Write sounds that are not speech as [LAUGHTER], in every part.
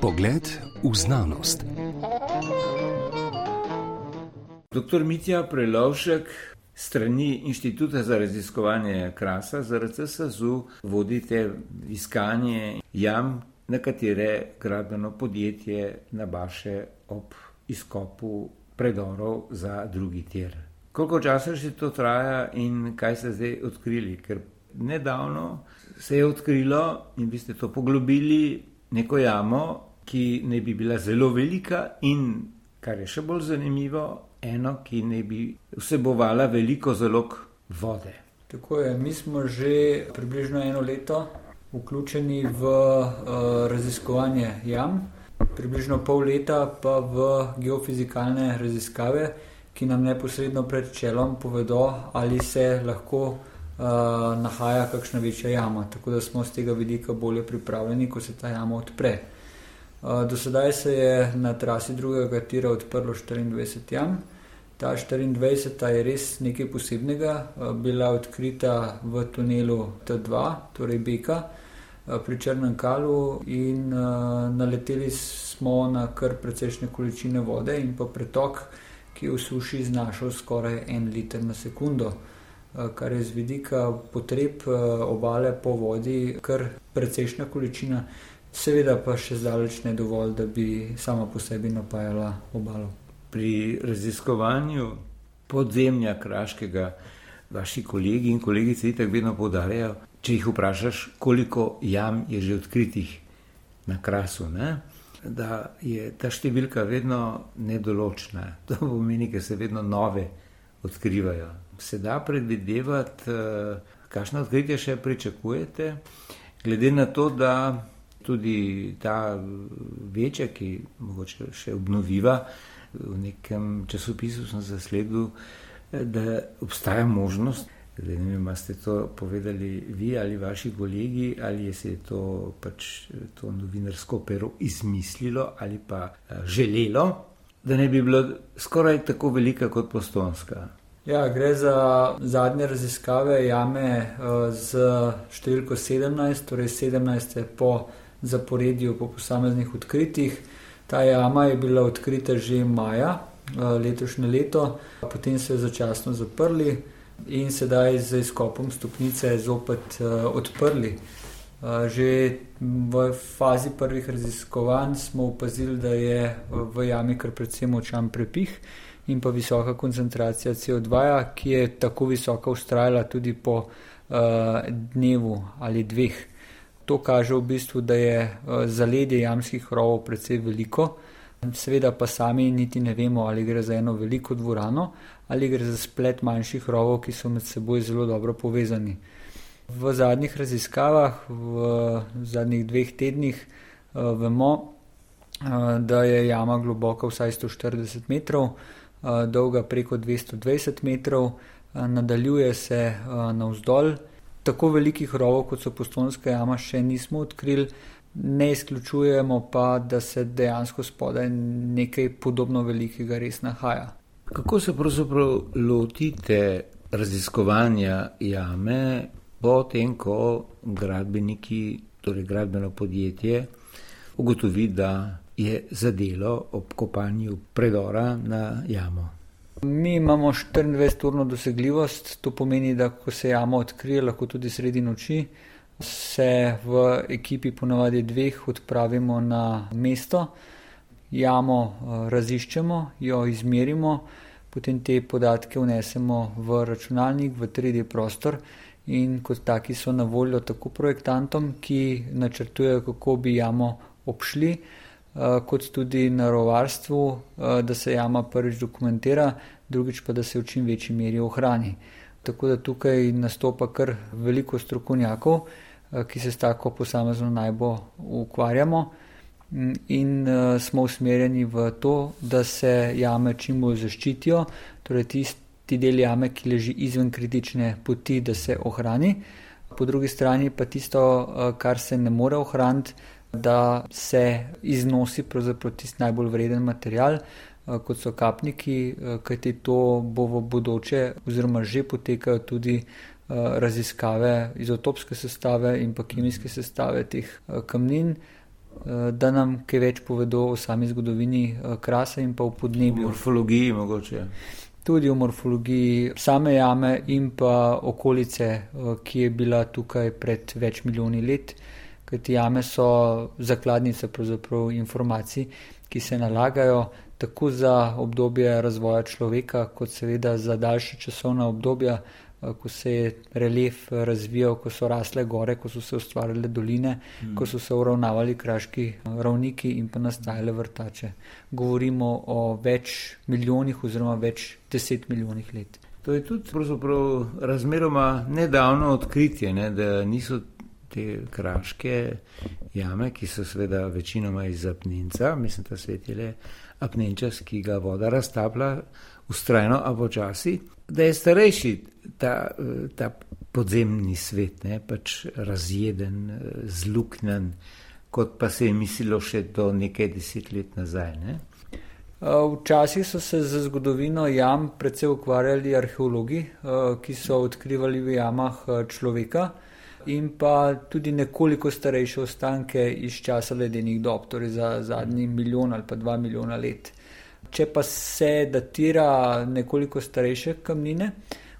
Pogled v znanost. Dr. Mitja Prelovšek strani Inštituta za raziskovanje krasa ZRC SAZU vodite iskanje jam, na katere gradbeno podjetje nabaše ob izkopu predorov za drugi tir. Koliko časa že to traja in kaj ste zdaj odkrili? Ker nedavno se je odkrilo in vi ste to poglobili neko jamo, ki ne bi bila zelo velika in, kar je še bolj zanimivo, eno, ki ne bi vsebovala veliko zalog vode. Tako je, mi smo že približno eno leto vključeni v uh, raziskovanje jam, približno pol leta pa v geofizikalne raziskave, ki nam neposredno pred čelom povedo, ali se lahko uh, nahaja kakšna večja jama. Tako da smo z tega vidika bolje pripravljeni, ko se ta jama odpre. Uh, do sedaj se je na trasi drugega tira odprlo 24 jam. Ta 24 je res nekaj posebnega, uh, bila odkrita v tunelu T2, torej Beka, uh, pri Črnem kalu in uh, naleteli smo na kar precejšnje količine vode in pa pretok, ki je v suši znašal skoraj en liter na sekundo. Eh, kar je z vidika potreb eh, obale po vodi, kar precejšna količina, seveda pa še zdaleč ne dovolj, da bi sama po sebi napajala obalo. Pri raziskovanju podzemlja kraškega, vaši kolegi in kolegice tako vedno podarjajo, če jih vprašaš, koliko jam je že odkritih na krasu. Ne? Da je ta številka vedno nedoločna, [LAUGHS] to pomeni, da se vedno nove odkrivajo se da predvidevati, eh, kakšno odkritje še pričakujete, glede na to, da tudi ta večja, ki mogoče še obnoviva, v nekem časopisu sem zasledil, eh, da obstaja možnost. Zdaj, ne vem, ste to povedali vi ali vaši kolegi, ali se je to pač to novinarsko pero izmislilo ali pa eh, želelo, da ne bi bilo skoraj tako velika kot postonska. Ja, gre za zadnje raziskave jame z številko 17, torej 17 po zaporedju po posameznih odkritjih. Ta jama je bila odkrita že maja uh, letošnje leto, potem so jo začasno zaprli in sedaj z izkopom stopnice zopet uh, odprli. Uh, že v fazi prvih raziskovanj smo opazili, da je v jami kar predvsem močan prepih in pa visoka koncentracija CO2, ki je tako visoka ustrajala tudi po uh, dnevu ali dveh. To kaže v bistvu, da je uh, zaledje jamskih rovov precej veliko. Seveda pa sami niti ne vemo, ali gre za eno veliko dvorano ali gre za splet manjših rovov, ki so med seboj zelo dobro povezani. V zadnjih raziskavah, v zadnjih dveh tednih, uh, vemo, uh, da je jama globoka vsaj 140 metrov. Eh, dolga preko 220 metrov, eh, nadaljuje se eh, navzdol. Tako velikih rovov, kot so postonska jama, še nismo odkrili, ne izključujemo pa, da se dejansko spodaj nekaj podobno velikega res nahaja. Kako se pravzaprav lotite raziskovanja jame, potem ko gradbeniki, torej gradbeno podjetje, ugotovi, da je zadelo ob kopanju predora na jamo. Mi imamo 24-urno dosegljivost, to pomeni, da ko se jama odkrije, lahko tudi sredi noči, se v ekipi ponavadi dveh odpravimo na mesto, jamo eh, raziščemo, jo izmerimo, potem te podatke vnesemo v računalnik, v 3D prostor in kot taki so na voljo tako projektantom, ki načrtujejo, kako bi jamo obšli. Eh, kot tudi narovarstvu, eh, da se jama prvič dokumentira, drugič pa da se v čim večji meri ohrani. Tako da tukaj nastopa kar veliko strokovnjakov, eh, ki se s tako posamezno najbolj ukvarjamo mm, in smo usmerjeni v to, da se jame čim bolj zaščitijo, torej tisti del jame, ki leži izven kritične poti, da se ohrani. Po drugi strani pa tisto, kar se ne more ohraniti, da se iznosi tisti najbolj vreden material, eh, kot so kapniki, eh, kajti to bo v bodoče, oziroma že potekajo tudi eh, raziskave izotopske sestave in pa kemijske sestave teh kamnin. da nam kaj več povedo o sami zgodovini krasa in pa o podnebju. V morfologiji mogoče. Tudi v morfologiji same jame in pa okolice, ki je bila tukaj pred več milijoni let, kajti jame so zakladnice informacij, ki se nalagajo tako za obdobje razvoja človeka, kot seveda za daljše časovna obdobja, Eh, ko se je relief eh, razvijal, ko so rasle gore, ko so se ustvarjale doline, mm. ko so se uravnavali kraški eh, ravniki in pa nastajale vrtače. Govorimo o več milijonih oziroma več deset milijonih let. To je tudi razmeroma nedavno odkritje, ne, da niso te kraške jame, ki so seveda večinoma iz apnenca, mislim, da svet je le apnenčas, ki ga voda raztaplja, ustrajno, a počasi, da je starejši ta, ta podzemni svet, ne, pač razjeden, zluknjen, kot pa se je mislilo še do nekaj deset let nazaj. Ne. Včasih so se z zgodovino jam predvsej ukvarjali arheologi, ki so odkrivali v jamah človeka in pa tudi nekoliko starejše ostanke iz časa ledenih dob, torej za zadnji milijon ali pa dva milijona let. Če pa se datira nekoliko starejše kamnine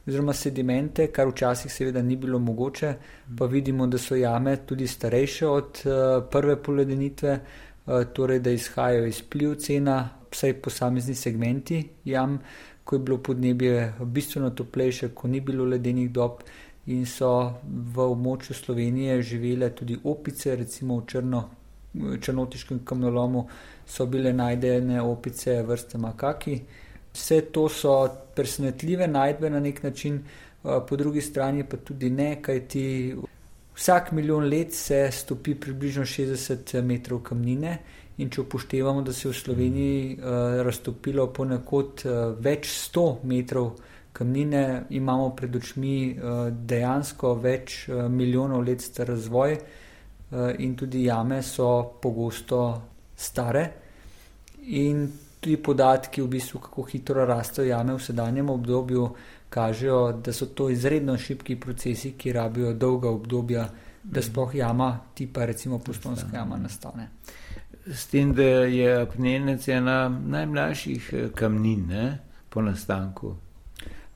oziroma sedimente, kar včasih seveda ni bilo mogoče, pa vidimo, da so jame tudi starejše od uh, prve poledenitve, uh, torej da izhajajo iz plivcena, vsaj posamezni segmenti jam, ko je bilo podnebje bistveno toplejše, ko ni bilo ledenih dob in so v območju Slovenije živele tudi opice, recimo v črno, črnotiškem kamnolomu so bile najdene opice vrste makaki. Vse to so presenetljive najdbe na nek način, po drugi strani pa tudi ne, kajti vsak milijon let se stopi približno 60 metrov kamnine. In če upoštevamo, da se je v Sloveniji uh, raztopilo ponekod uh, več sto metrov kamnine, imamo pred očmi uh, dejansko več uh, milijonov let star razvoj, uh, in tudi jame so pogosto stare. In tudi podatki, v bistvu, kako hitro rastejo jame v sedanjem obdobju, kažejo, da so to izredno šibki procesi, ki rabijo dolga obdobja, da sploh jama, tipa recimo postonska jama, nastane. S tem, da je apnenec ena najmlajših eh, kamnin ne, po nastanku.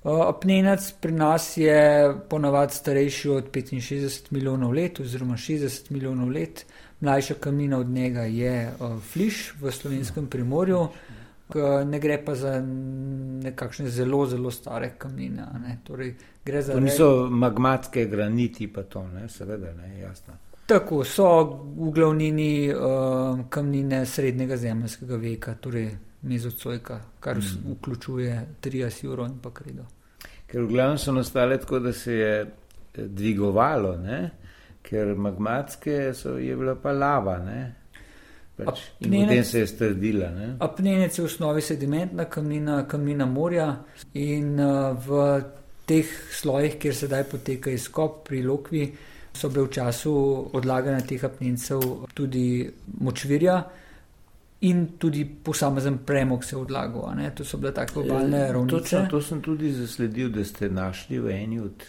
Apnenec pri nas je ponavadi starejši od 65 milijonov let oziroma 60 milijonov let. Mlajša kamnina od njega je Fliš v slovenskem primorju. Ne gre pa za nekakšne zelo, zelo stare kamnine. Torej, to niso magmatske graniti, pa to, ne? seveda, ne, jasno. Tako so v glavnini uh, kamnine srednjega zemljskega veka, torej mezocojka, kar mm. vključuje trias juro in pa kredo. Ker v glavnem so nastale tako, da se je eh, dvigovalo, ne? ker magmatske so, je bila pa lava. Pač, in potem se je strdila. Apnenec je v osnovi sedimentna kamnina, kamnina morja in uh, v teh slojih, kjer sedaj poteka izkop pri Lokvi, so bile v času odlaganja teh apnencev tudi močvirja in tudi posamezen premog se odlagal. To so bile tako obalne ja, ravnice. To sem tudi zasledil, da ste našli v eni od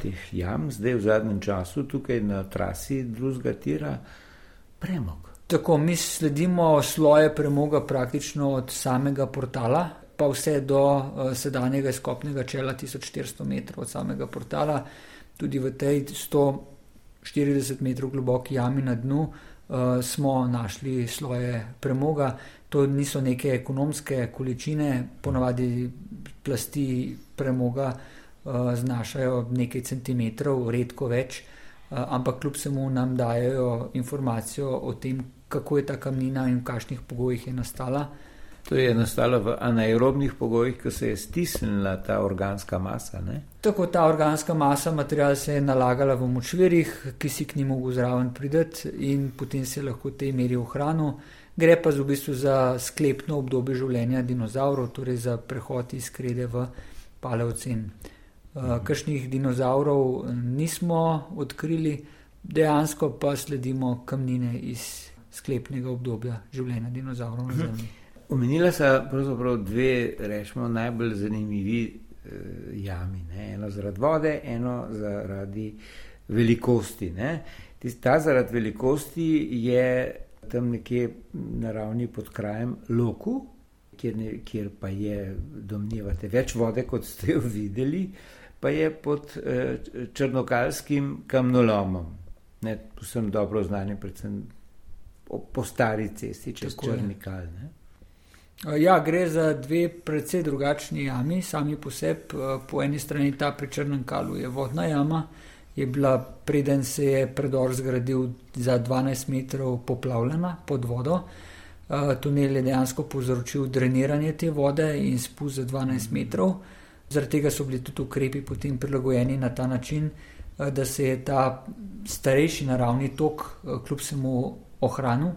teh jam, zdaj v zadnjem času tukaj na trasi drugega tira premog. Tako mi sledimo sloje premoga praktično od samega portala. Pa vse do uh, sedanjega skopnega čela, 1400 metrov od samega portala, tudi v tej 140 metrov globoki jami na dnu, uh, smo našli sloje premoga. To niso neke ekonomske količine, ponavadi plasti premoga uh, znašajo nekaj centimetrov, redko več, uh, ampak kljub vsemu nam dajo informacijo o tem, kako je ta kamnina in v kakšnih pogojih je nastala. To je nastalo v anaerobnih pogojih, ko se je stisnila ta organska masa. Ne? Tako ta organska masa, material se je nalagala v močvirih, ki si k njim mogel zraven prideti in potem se lahko v tej meri ohranil. Gre pa v bistvu za sklepno obdobje življenja dinozavrov, torej za prehod iz krede v paleocen. Uh, Kršnih dinozavrov nismo odkrili, dejansko pa sledimo kamnine iz sklepnega obdobja življenja dinozavrov na Zemlji. Omenila se pravzaprav dve, rečemo, najbolj zanimivi eh, jami. Ne? Eno zaradi vode, eno zaradi velikosti. Ne? Ta zaradi velikosti je tam nekje na ravni pod krajem Loku, kjer, ne, kjer pa je, domnevate, več vode, kot ste jo videli, pa je pod eh, črnokalskim kamnolomom. Ne, posem dobro znani, predvsem po stari cesti, čez črnikal. Ne. Ja, gre za dve precej drugačni jami, sami po sebi. Eh, po eni strani ta pri Črnem kalu je vodna jama, je bila preden se je predor zgradil za 12 metrov poplavljena pod vodo. Eh, tunel je dejansko povzročil dreniranje te vode in spust za 12 metrov. Zaradi tega so bili tudi ukrepi potem prilagojeni na ta način, eh, da se je ta starejši naravni tok eh, kljub vsemu ohranil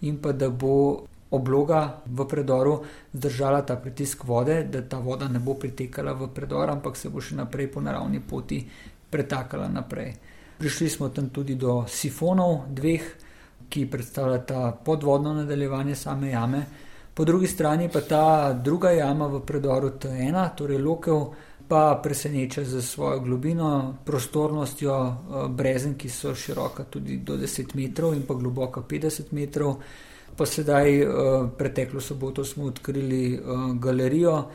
in pa da bo obloga v predoru zdržala ta pritisk vode, da ta voda ne bo pritekala v predor, ampak se bo še naprej po naravni poti pretakala naprej. Prišli smo tam tudi do sifonov, dveh, ki predstavljata podvodno nadaljevanje same jame. Po drugi strani pa ta druga jama v predoru T1, torej Lokev, pa preseneča za svojo globino, prostornostjo eh, brezen, ki so široka tudi do 10 metrov in pa globoka 50 metrov. Pa sedaj, eh, preteklo soboto, smo odkrili eh, galerijo,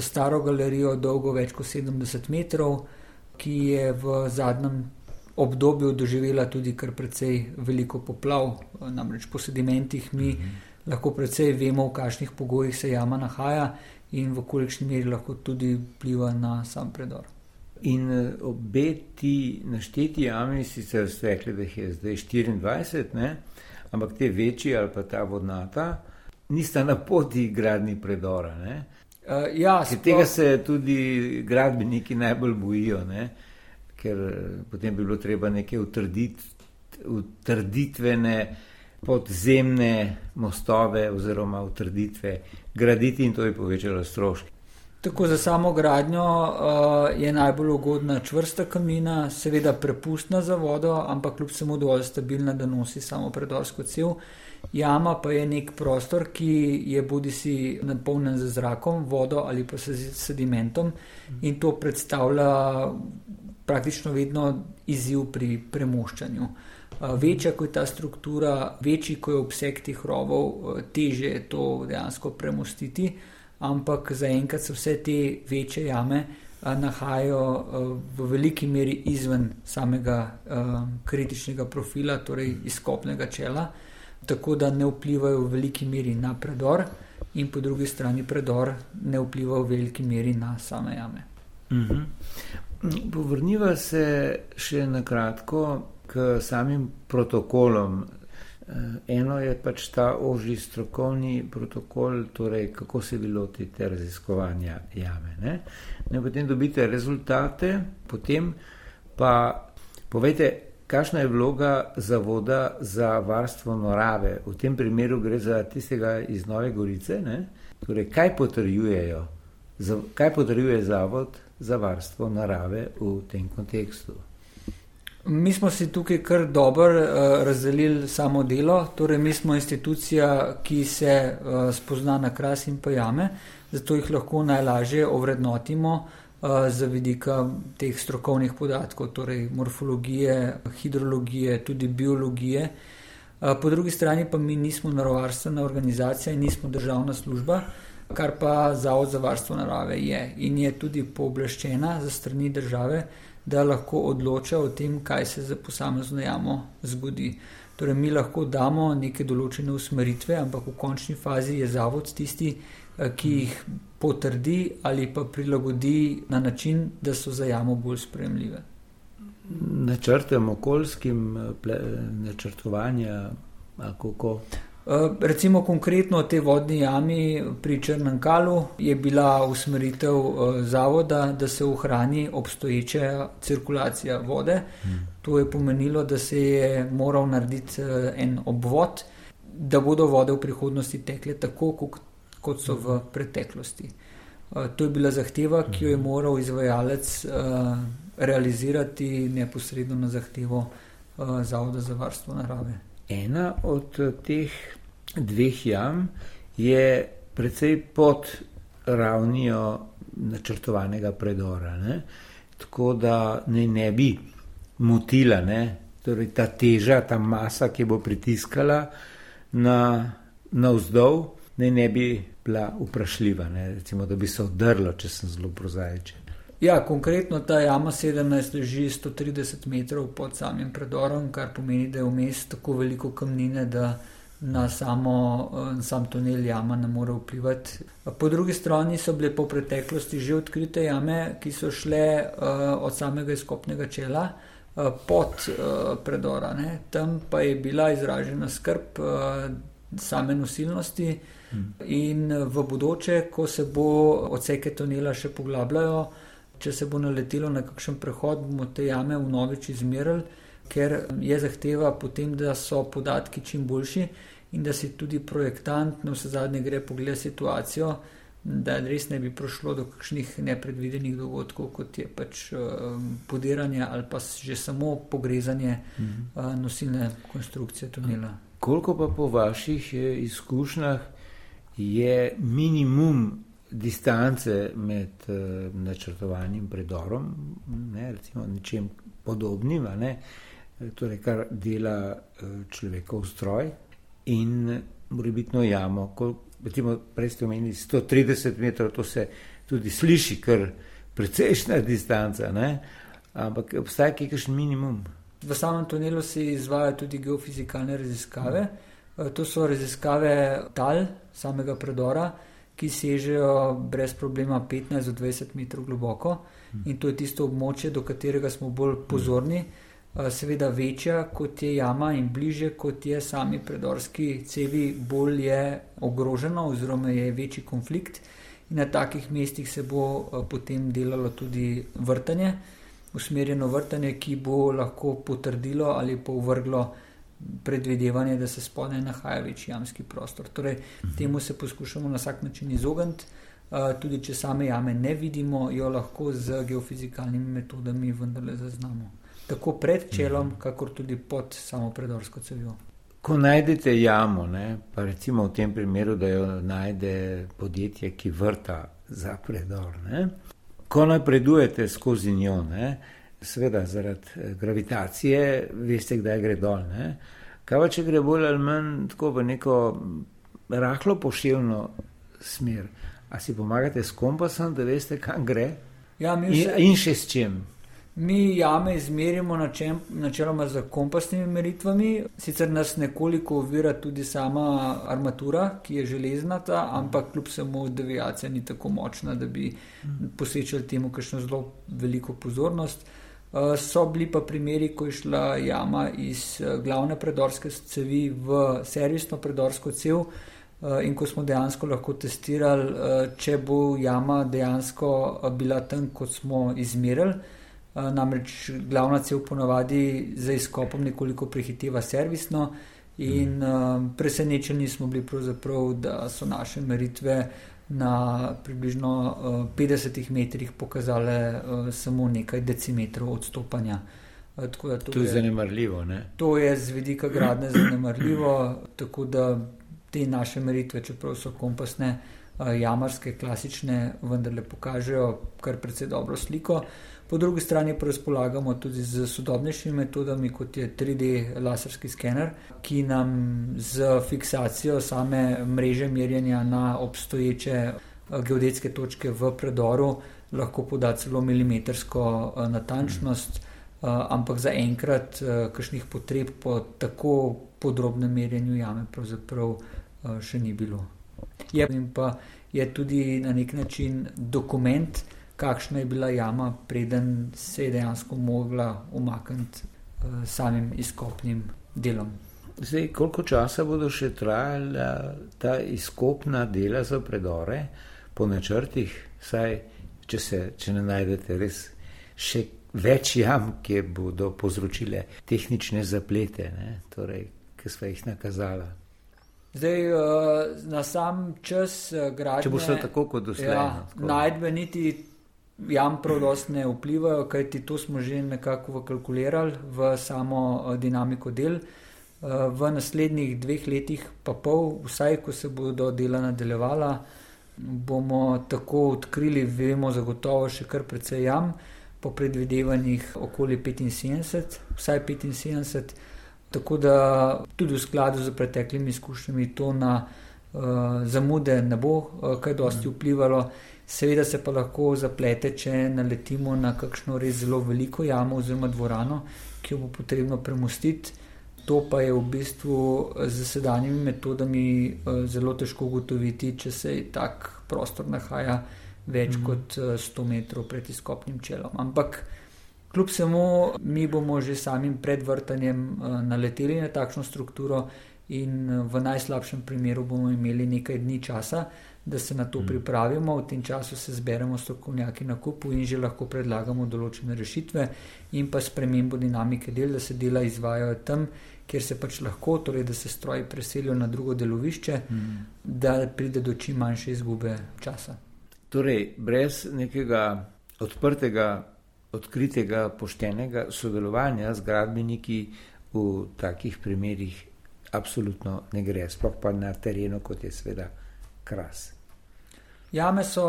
staro galerijo, dolgo več kot 70 metrov, ki je v zadnjem obdobju doživela tudi kar precej veliko poplav, namreč po sedimentih mi mhm. lahko precej vemo, v kakšnih pogojih se jama nahaja in v kolikšni meri lahko tudi vpliva na sam predor. In eh, obe ti našteti jami, sicer ste rekli, da jih je zdaj 24, ne? Ampak te večji ali pa ta vodnata, nista na poti gradni predora. Uh, ja, tega se tudi gradbeniki najbolj bojijo. Ne? ker eh, potem bi bilo treba neke utrdit, utrditvene podzemne mostove oziroma utrditve graditi in to je povečalo stroške. Tako za samo gradnjo uh, je najbolj ugodna čvrsta kamina, seveda prepustna za vodo, ampak kljub vsemu dovolj stabilna, da nosi samo predorsko cev. Jama pa je nek prostor, ki je bodi si napolnjen z zrakom, vodo ali pa s sedimentom in to predstavlja praktično vedno izziv pri premoščanju. Večja kot je ta struktura, večji kot je obseg teh rovov, teže je to dejansko premostiti, ampak zaenkrat se vse te večje jame nahajajo v veliki meri izven samega kritičnega profila, torej izkopnega čela, tako da ne vplivajo v veliki meri na predor, in po drugi strani predor ne vpliva v veliki meri na same jame. Mhm. Povrniva se še na kratko k samim protokolom. Eh, eno je pač ta ožji strokovni protokol, torej kako se vi lotite raziskovanja jame. Ne? Ne, potem dobite rezultate, potem pa povejte, kakšna je vloga zavoda za varstvo narave. V tem primeru gre za tistega iz Nove Gorice. Torej, kaj potrjujejo? Kaj potrjuje zavod za varstvo narave v tem kontekstu? Mi smo si tukaj kar dobro uh, razdelili samo delo, torej mi smo institucija, ki se uh, spozna na kras in pojame, zato jih lahko najlažje ovrednotimo uh, za vidika teh strokovnih podatkov, torej morfologije, hidrologije, tudi biologije. Uh, po drugi strani pa mi nismo narovarstvena organizacija in nismo državna služba, kar pa Zavod za varstvo narave je in je tudi pooblaščena za strani države, da lahko odloča o tem, kaj se za posamezno jamo zgodi. Torej, mi lahko damo neke določene usmeritve, ampak v končni fazi je zavod tisti, eh, ki jih potrdi ali pa prilagodi na način, da so za jamo bolj spremljive. Načrtem okoljskim eh, načrtovanja, kako. Eh, recimo konkretno te vodni jami pri Črnem kalu je bila usmeritev eh, zavoda, da se ohrani obstoječa cirkulacija vode. Hmm. To je pomenilo, da se je moral narediti eh, en obvod, da bodo vode v prihodnosti tekle tako, kot so v preteklosti. To je bila zahteva, ki jo je hmm. moral izvajalec realizirati neposredno na zahtevo Zavoda za varstvo narave. Ena od teh dveh jam je precej pod ravnijo načrtovanega predora, ne? tako da ne, ne bi motila ne? torej ta teža, ta masa, ki bo pritiskala na, na vzdolj, ne, ne bi bila vprašljiva, ne, recimo, da bi se odrla, če sem zelo prozaičen. Ja, konkretno ta jama 17 leži 130 metrov pod samim predorom, kar pomeni, da je vmes tako veliko kamnine, da na samo, eh, sam tunel jama ne more vplivati. Po drugi strani so bile po preteklosti že odkrite jame, ki so šle uh, od samega izkopnega čela uh, pod uh, predora. Ne. Tam pa je bila izražena skrb uh, same nosilnosti hmm. in v bodoče, ko se bo odseke tunela še poglabljajo, če se bo naletelo na kakšen prehod, bomo te jame vnovič izmerili, ker je zahteva potem, da so podatki čim boljši in da si tudi projektant na vse zadnje gre pogled situacijo, da res ne bi prišlo do kakšnih nepredvidenih dogodkov, kot je pač um, podiranje ali pa že samo pogrezanje mhm. uh, nosilne konstrukcije tunela. Koliko pa po vaših eh, izkušnjah je minimum distance med uh, načrtovanim predorom, ne, recimo nečem podobnim, ne, torej kar dela uh, človekov stroj in morebitno jamo. Ko, recimo, prej ste omenili 130 metrov, to se tudi sliši, ker precejšna distanca, ne, ampak obstaja kakšen minimum. V samem tunelu se izvajajo tudi geofizikalne raziskave. To so raziskave tal samega predora, ki sežejo brez problema 15 do 20 metrov globoko. In to je tisto območje, do katerega smo bolj pozorni. Seveda večja kot je jama in bliže kot je sami predorski cevi, bolj je ogroženo oziroma je večji konflikt. In na takih mestih se bo potem delalo tudi vrtanje, usmerjeno vrtanje, ki bo lahko potrdilo ali pa uvrglo predvidevanje, da se spodaj nahaja večji jamski prostor. Torej, temu se poskušamo na vsak način izogniti. Tudi če same jame ne vidimo, jo lahko z geofizikalnimi metodami vendarle zaznamo. Tako pred čelom, kakor tudi pod samo predorsko cevjo. Ko najdete jamo, ne, pa recimo v tem primeru, da jo najde podjetje, ki vrta za predor, ne, ko napredujete skozi njo, ne, seveda zaradi eh, gravitacije, veste, kdaj gre dol. Ne? Kaj pa če gre bolj ali manj tako v neko rahlo pošiljno smer? A si pomagate s kompasom, da veste, kam gre? Ja, in, vse, in še s čim? Mi jame izmerimo načeloma z kompasnimi meritvami, sicer nas nekoliko ovira tudi sama armatura, ki je železnata, ampak kljub samo deviacija ni tako močna, da bi posvečali temu kakšno zelo veliko pozornost. Eh, so bili pa primeri, ko je šla jama iz eh, glavne predorske cevi v servisno predorsko cev eh, in ko smo dejansko lahko testirali, če bo jama dejansko bila tam, kot smo izmerili. Namreč glavna cev ponavadi za izkopom nekoliko prehiteva servisno in presenečeni smo bili pravzaprav, da so naše meritve na približno 50 uh, metrih pokazale uh, samo nekaj decimetrov odstopanja. Uh, to, to je zanemarljivo. Ne? To je z vidika gradne zanemarljivo, tako da te naše meritve, čeprav so kompasne, jamarske, klasične, vendarle pokažejo kar precej dobro sliko. Po drugi strani pa razpolagamo tudi z sodobnejšimi metodami, kot je 3D laserski skener, ki nam z fiksacijo same mreže merjenja na obstoječe eh, geodetske točke v predoru lahko poda celo milimetrsko eh, natančnost, eh, ampak zaenkrat kakšnih potreb po tako podrobnem merjenju jame pravzaprav še ni bilo. Je pa je tudi na nek način dokument, kakšna je bila jama, preden se je dejansko mogla umakniti uh, samim izkopnim delom. Zdaj, koliko časa bodo še trajala ta izkopna dela za predore po načrtih, saj če, se, če ne najdete res še več jam, ki bodo povzročile tehnične zaplete, ne? torej, ki smo jih nakazali. Zdaj, uh, na sam čas gradnje. Če bo šlo tako kot doslej. Ja, no, najdbe niti jam prav ne vplivajo, kajti to smo že nekako vkalkulirali v samo eh, dinamiko del. Eh, v naslednjih dveh letih, pa pol, vsaj ko se bodo dela nadaljevala, bomo tako odkrili, vemo zagotovo še kar precej jam. po predvidevanjih okoli 75, vsaj 75. Tako da tudi v skladu z preteklimi izkušnjami to na uh, zamude ne bo uh, kaj dosti mm. Seveda se pa lahko zaplete, če naletimo na kakšno res zelo veliko jamo oziroma dvorano, ki jo bo potrebno premustiti. To pa je v bistvu z sedanjimi metodami uh, zelo težko ugotoviti, če se tak prostor nahaja več mm. kot 100 metrov pred izkopnim čelom. Ampak Kljub vsemu, mi bomo že samim predvrtanjem naleteli na takšno strukturo, in v najslabšem primeru bomo imeli nekaj dni časa, da se na to mm. pripravimo. V tem času se zberemo strokovnjaki na kupu in že lahko predlagamo določene rešitve, in pa spremembo dinamike del, da se dela izvajajo tam, kjer se pač lahko, torej da se stroji preselijo na drugo delovišče, mm. da pride do čim manjše izgube časa. Torej, brez nekega odprtega odkritega, poštenega sodelovanja z gradbeniki v takih primerih absolutno ne gre, sploh pa na terenu, kot je sveda kras. Jame so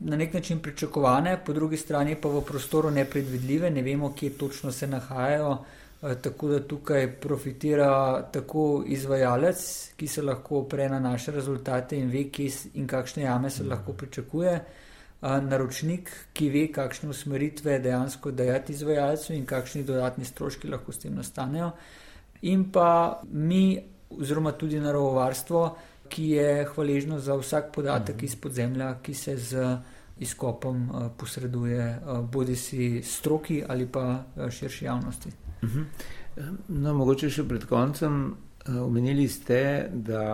na nek način pričakovane, po drugi strani pa v prostoru nepredvidljive, ne vemo, kje točno se nahajajo, eh, tako da tukaj profitira tako izvajalec, ki se lahko opre na naše rezultate in ve, kje in kakšne jame se lahko pričakuje naročnik, ki ve, kakšne usmeritve dejansko dajati izvajalcu in kakšni dodatni stroški lahko s tem nastanejo. In pa mi, oziroma tudi naravovarstvo, ki je hvaležno za vsak podatek iz podzemlja, ki se z izkopom posreduje, bodi si stroki ali pa širši javnosti. Mhm. No, mogoče še pred koncem omenili ste, da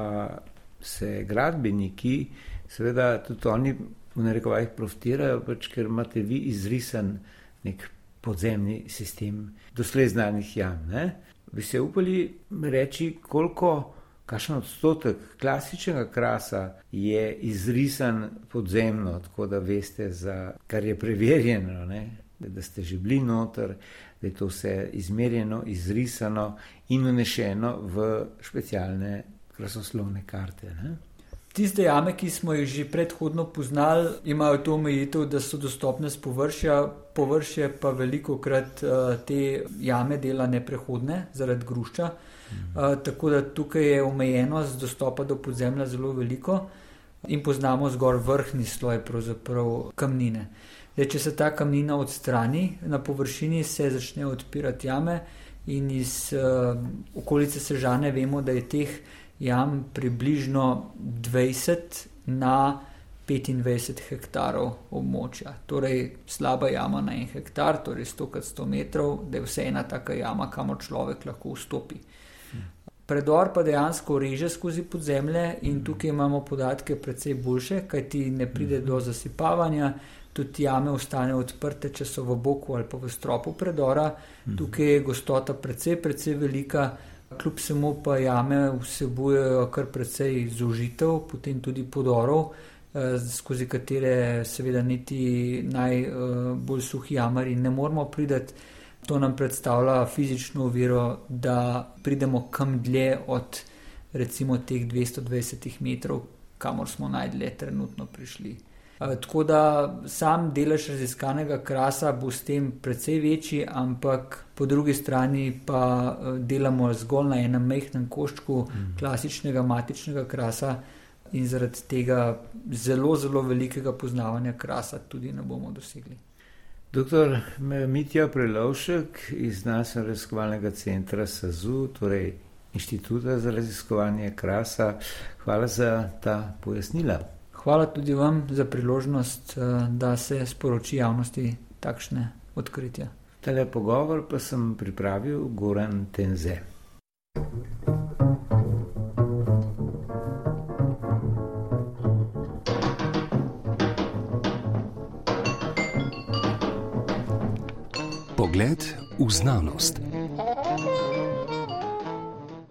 se gradbeniki, seveda tudi oni v narekovajih profitirajo, pač, ker imate vi izrisan nek podzemni sistem doslej znanih jam. Ne? Bi se upali reči, koliko, kakšen odstotek klasičnega krasa je izrisan podzemno, tako da veste, za, kar je preverjeno, ne? da ste že bili noter, da je to vse izmerjeno, izrisano in unešeno v specialne krasoslovne karte. Ne? Tiste jame, ki smo jih že predhodno poznali, imajo to omejitev, da so dostopne z površja, površje pa veliko krat uh, te jame dela neprehodne zaradi grušča. Uh, tako da tukaj je omejenost dostopa do podzemlja zelo veliko in poznamo zgolj vrhni sloj kamnine. Zdaj, če se ta kamnina odstrani na površini, se začne odpirati jame in iz uh, okolice Sežane vemo, da je teh jam približno 20 na 25 hektarov območja. Torej, slaba jama na en hektar, torej 100 krat 100 metrov, da je vse ena taka jama, kamor človek lahko vstopi. Predor pa dejansko reže skozi podzemlje in tukaj imamo podatke precej boljše, kajti ne pride do zasipavanja, tudi jame ostanejo odprte, če so v boku ali pa v stropu predora. Tukaj je gostota precej, precej velika. Kljub vsemu pa jame vsebujejo kar precej zožitev, potem tudi podorov, eh, skozi katere seveda niti najbolj suhi jamari ne moramo priti. To nam predstavlja fizično oviro, da pridemo kam dlje od recimo teh 220 metrov, kamor smo najdlje trenutno prišli. Tako da sam delež raziskanega krasa bo s tem precej večji, ampak po drugi strani pa delamo zgolj na enem mehkem koščku mm. klasičnega matičnega krasa in zaradi tega zelo, zelo velikega poznavanja krasa tudi ne bomo dosegli. Doktor Mitja Prelovšek iz Nacionalnega raziskovalnega centra SAZU, torej Inštituta za raziskovanje krasa, hvala za ta pojasnila. Hvala tudi vam za priložnost, eh, da se sporoči javnosti takšne odkritja. Tele pogovor pa sem pripravil Goran Tenze. Pogled v znanost.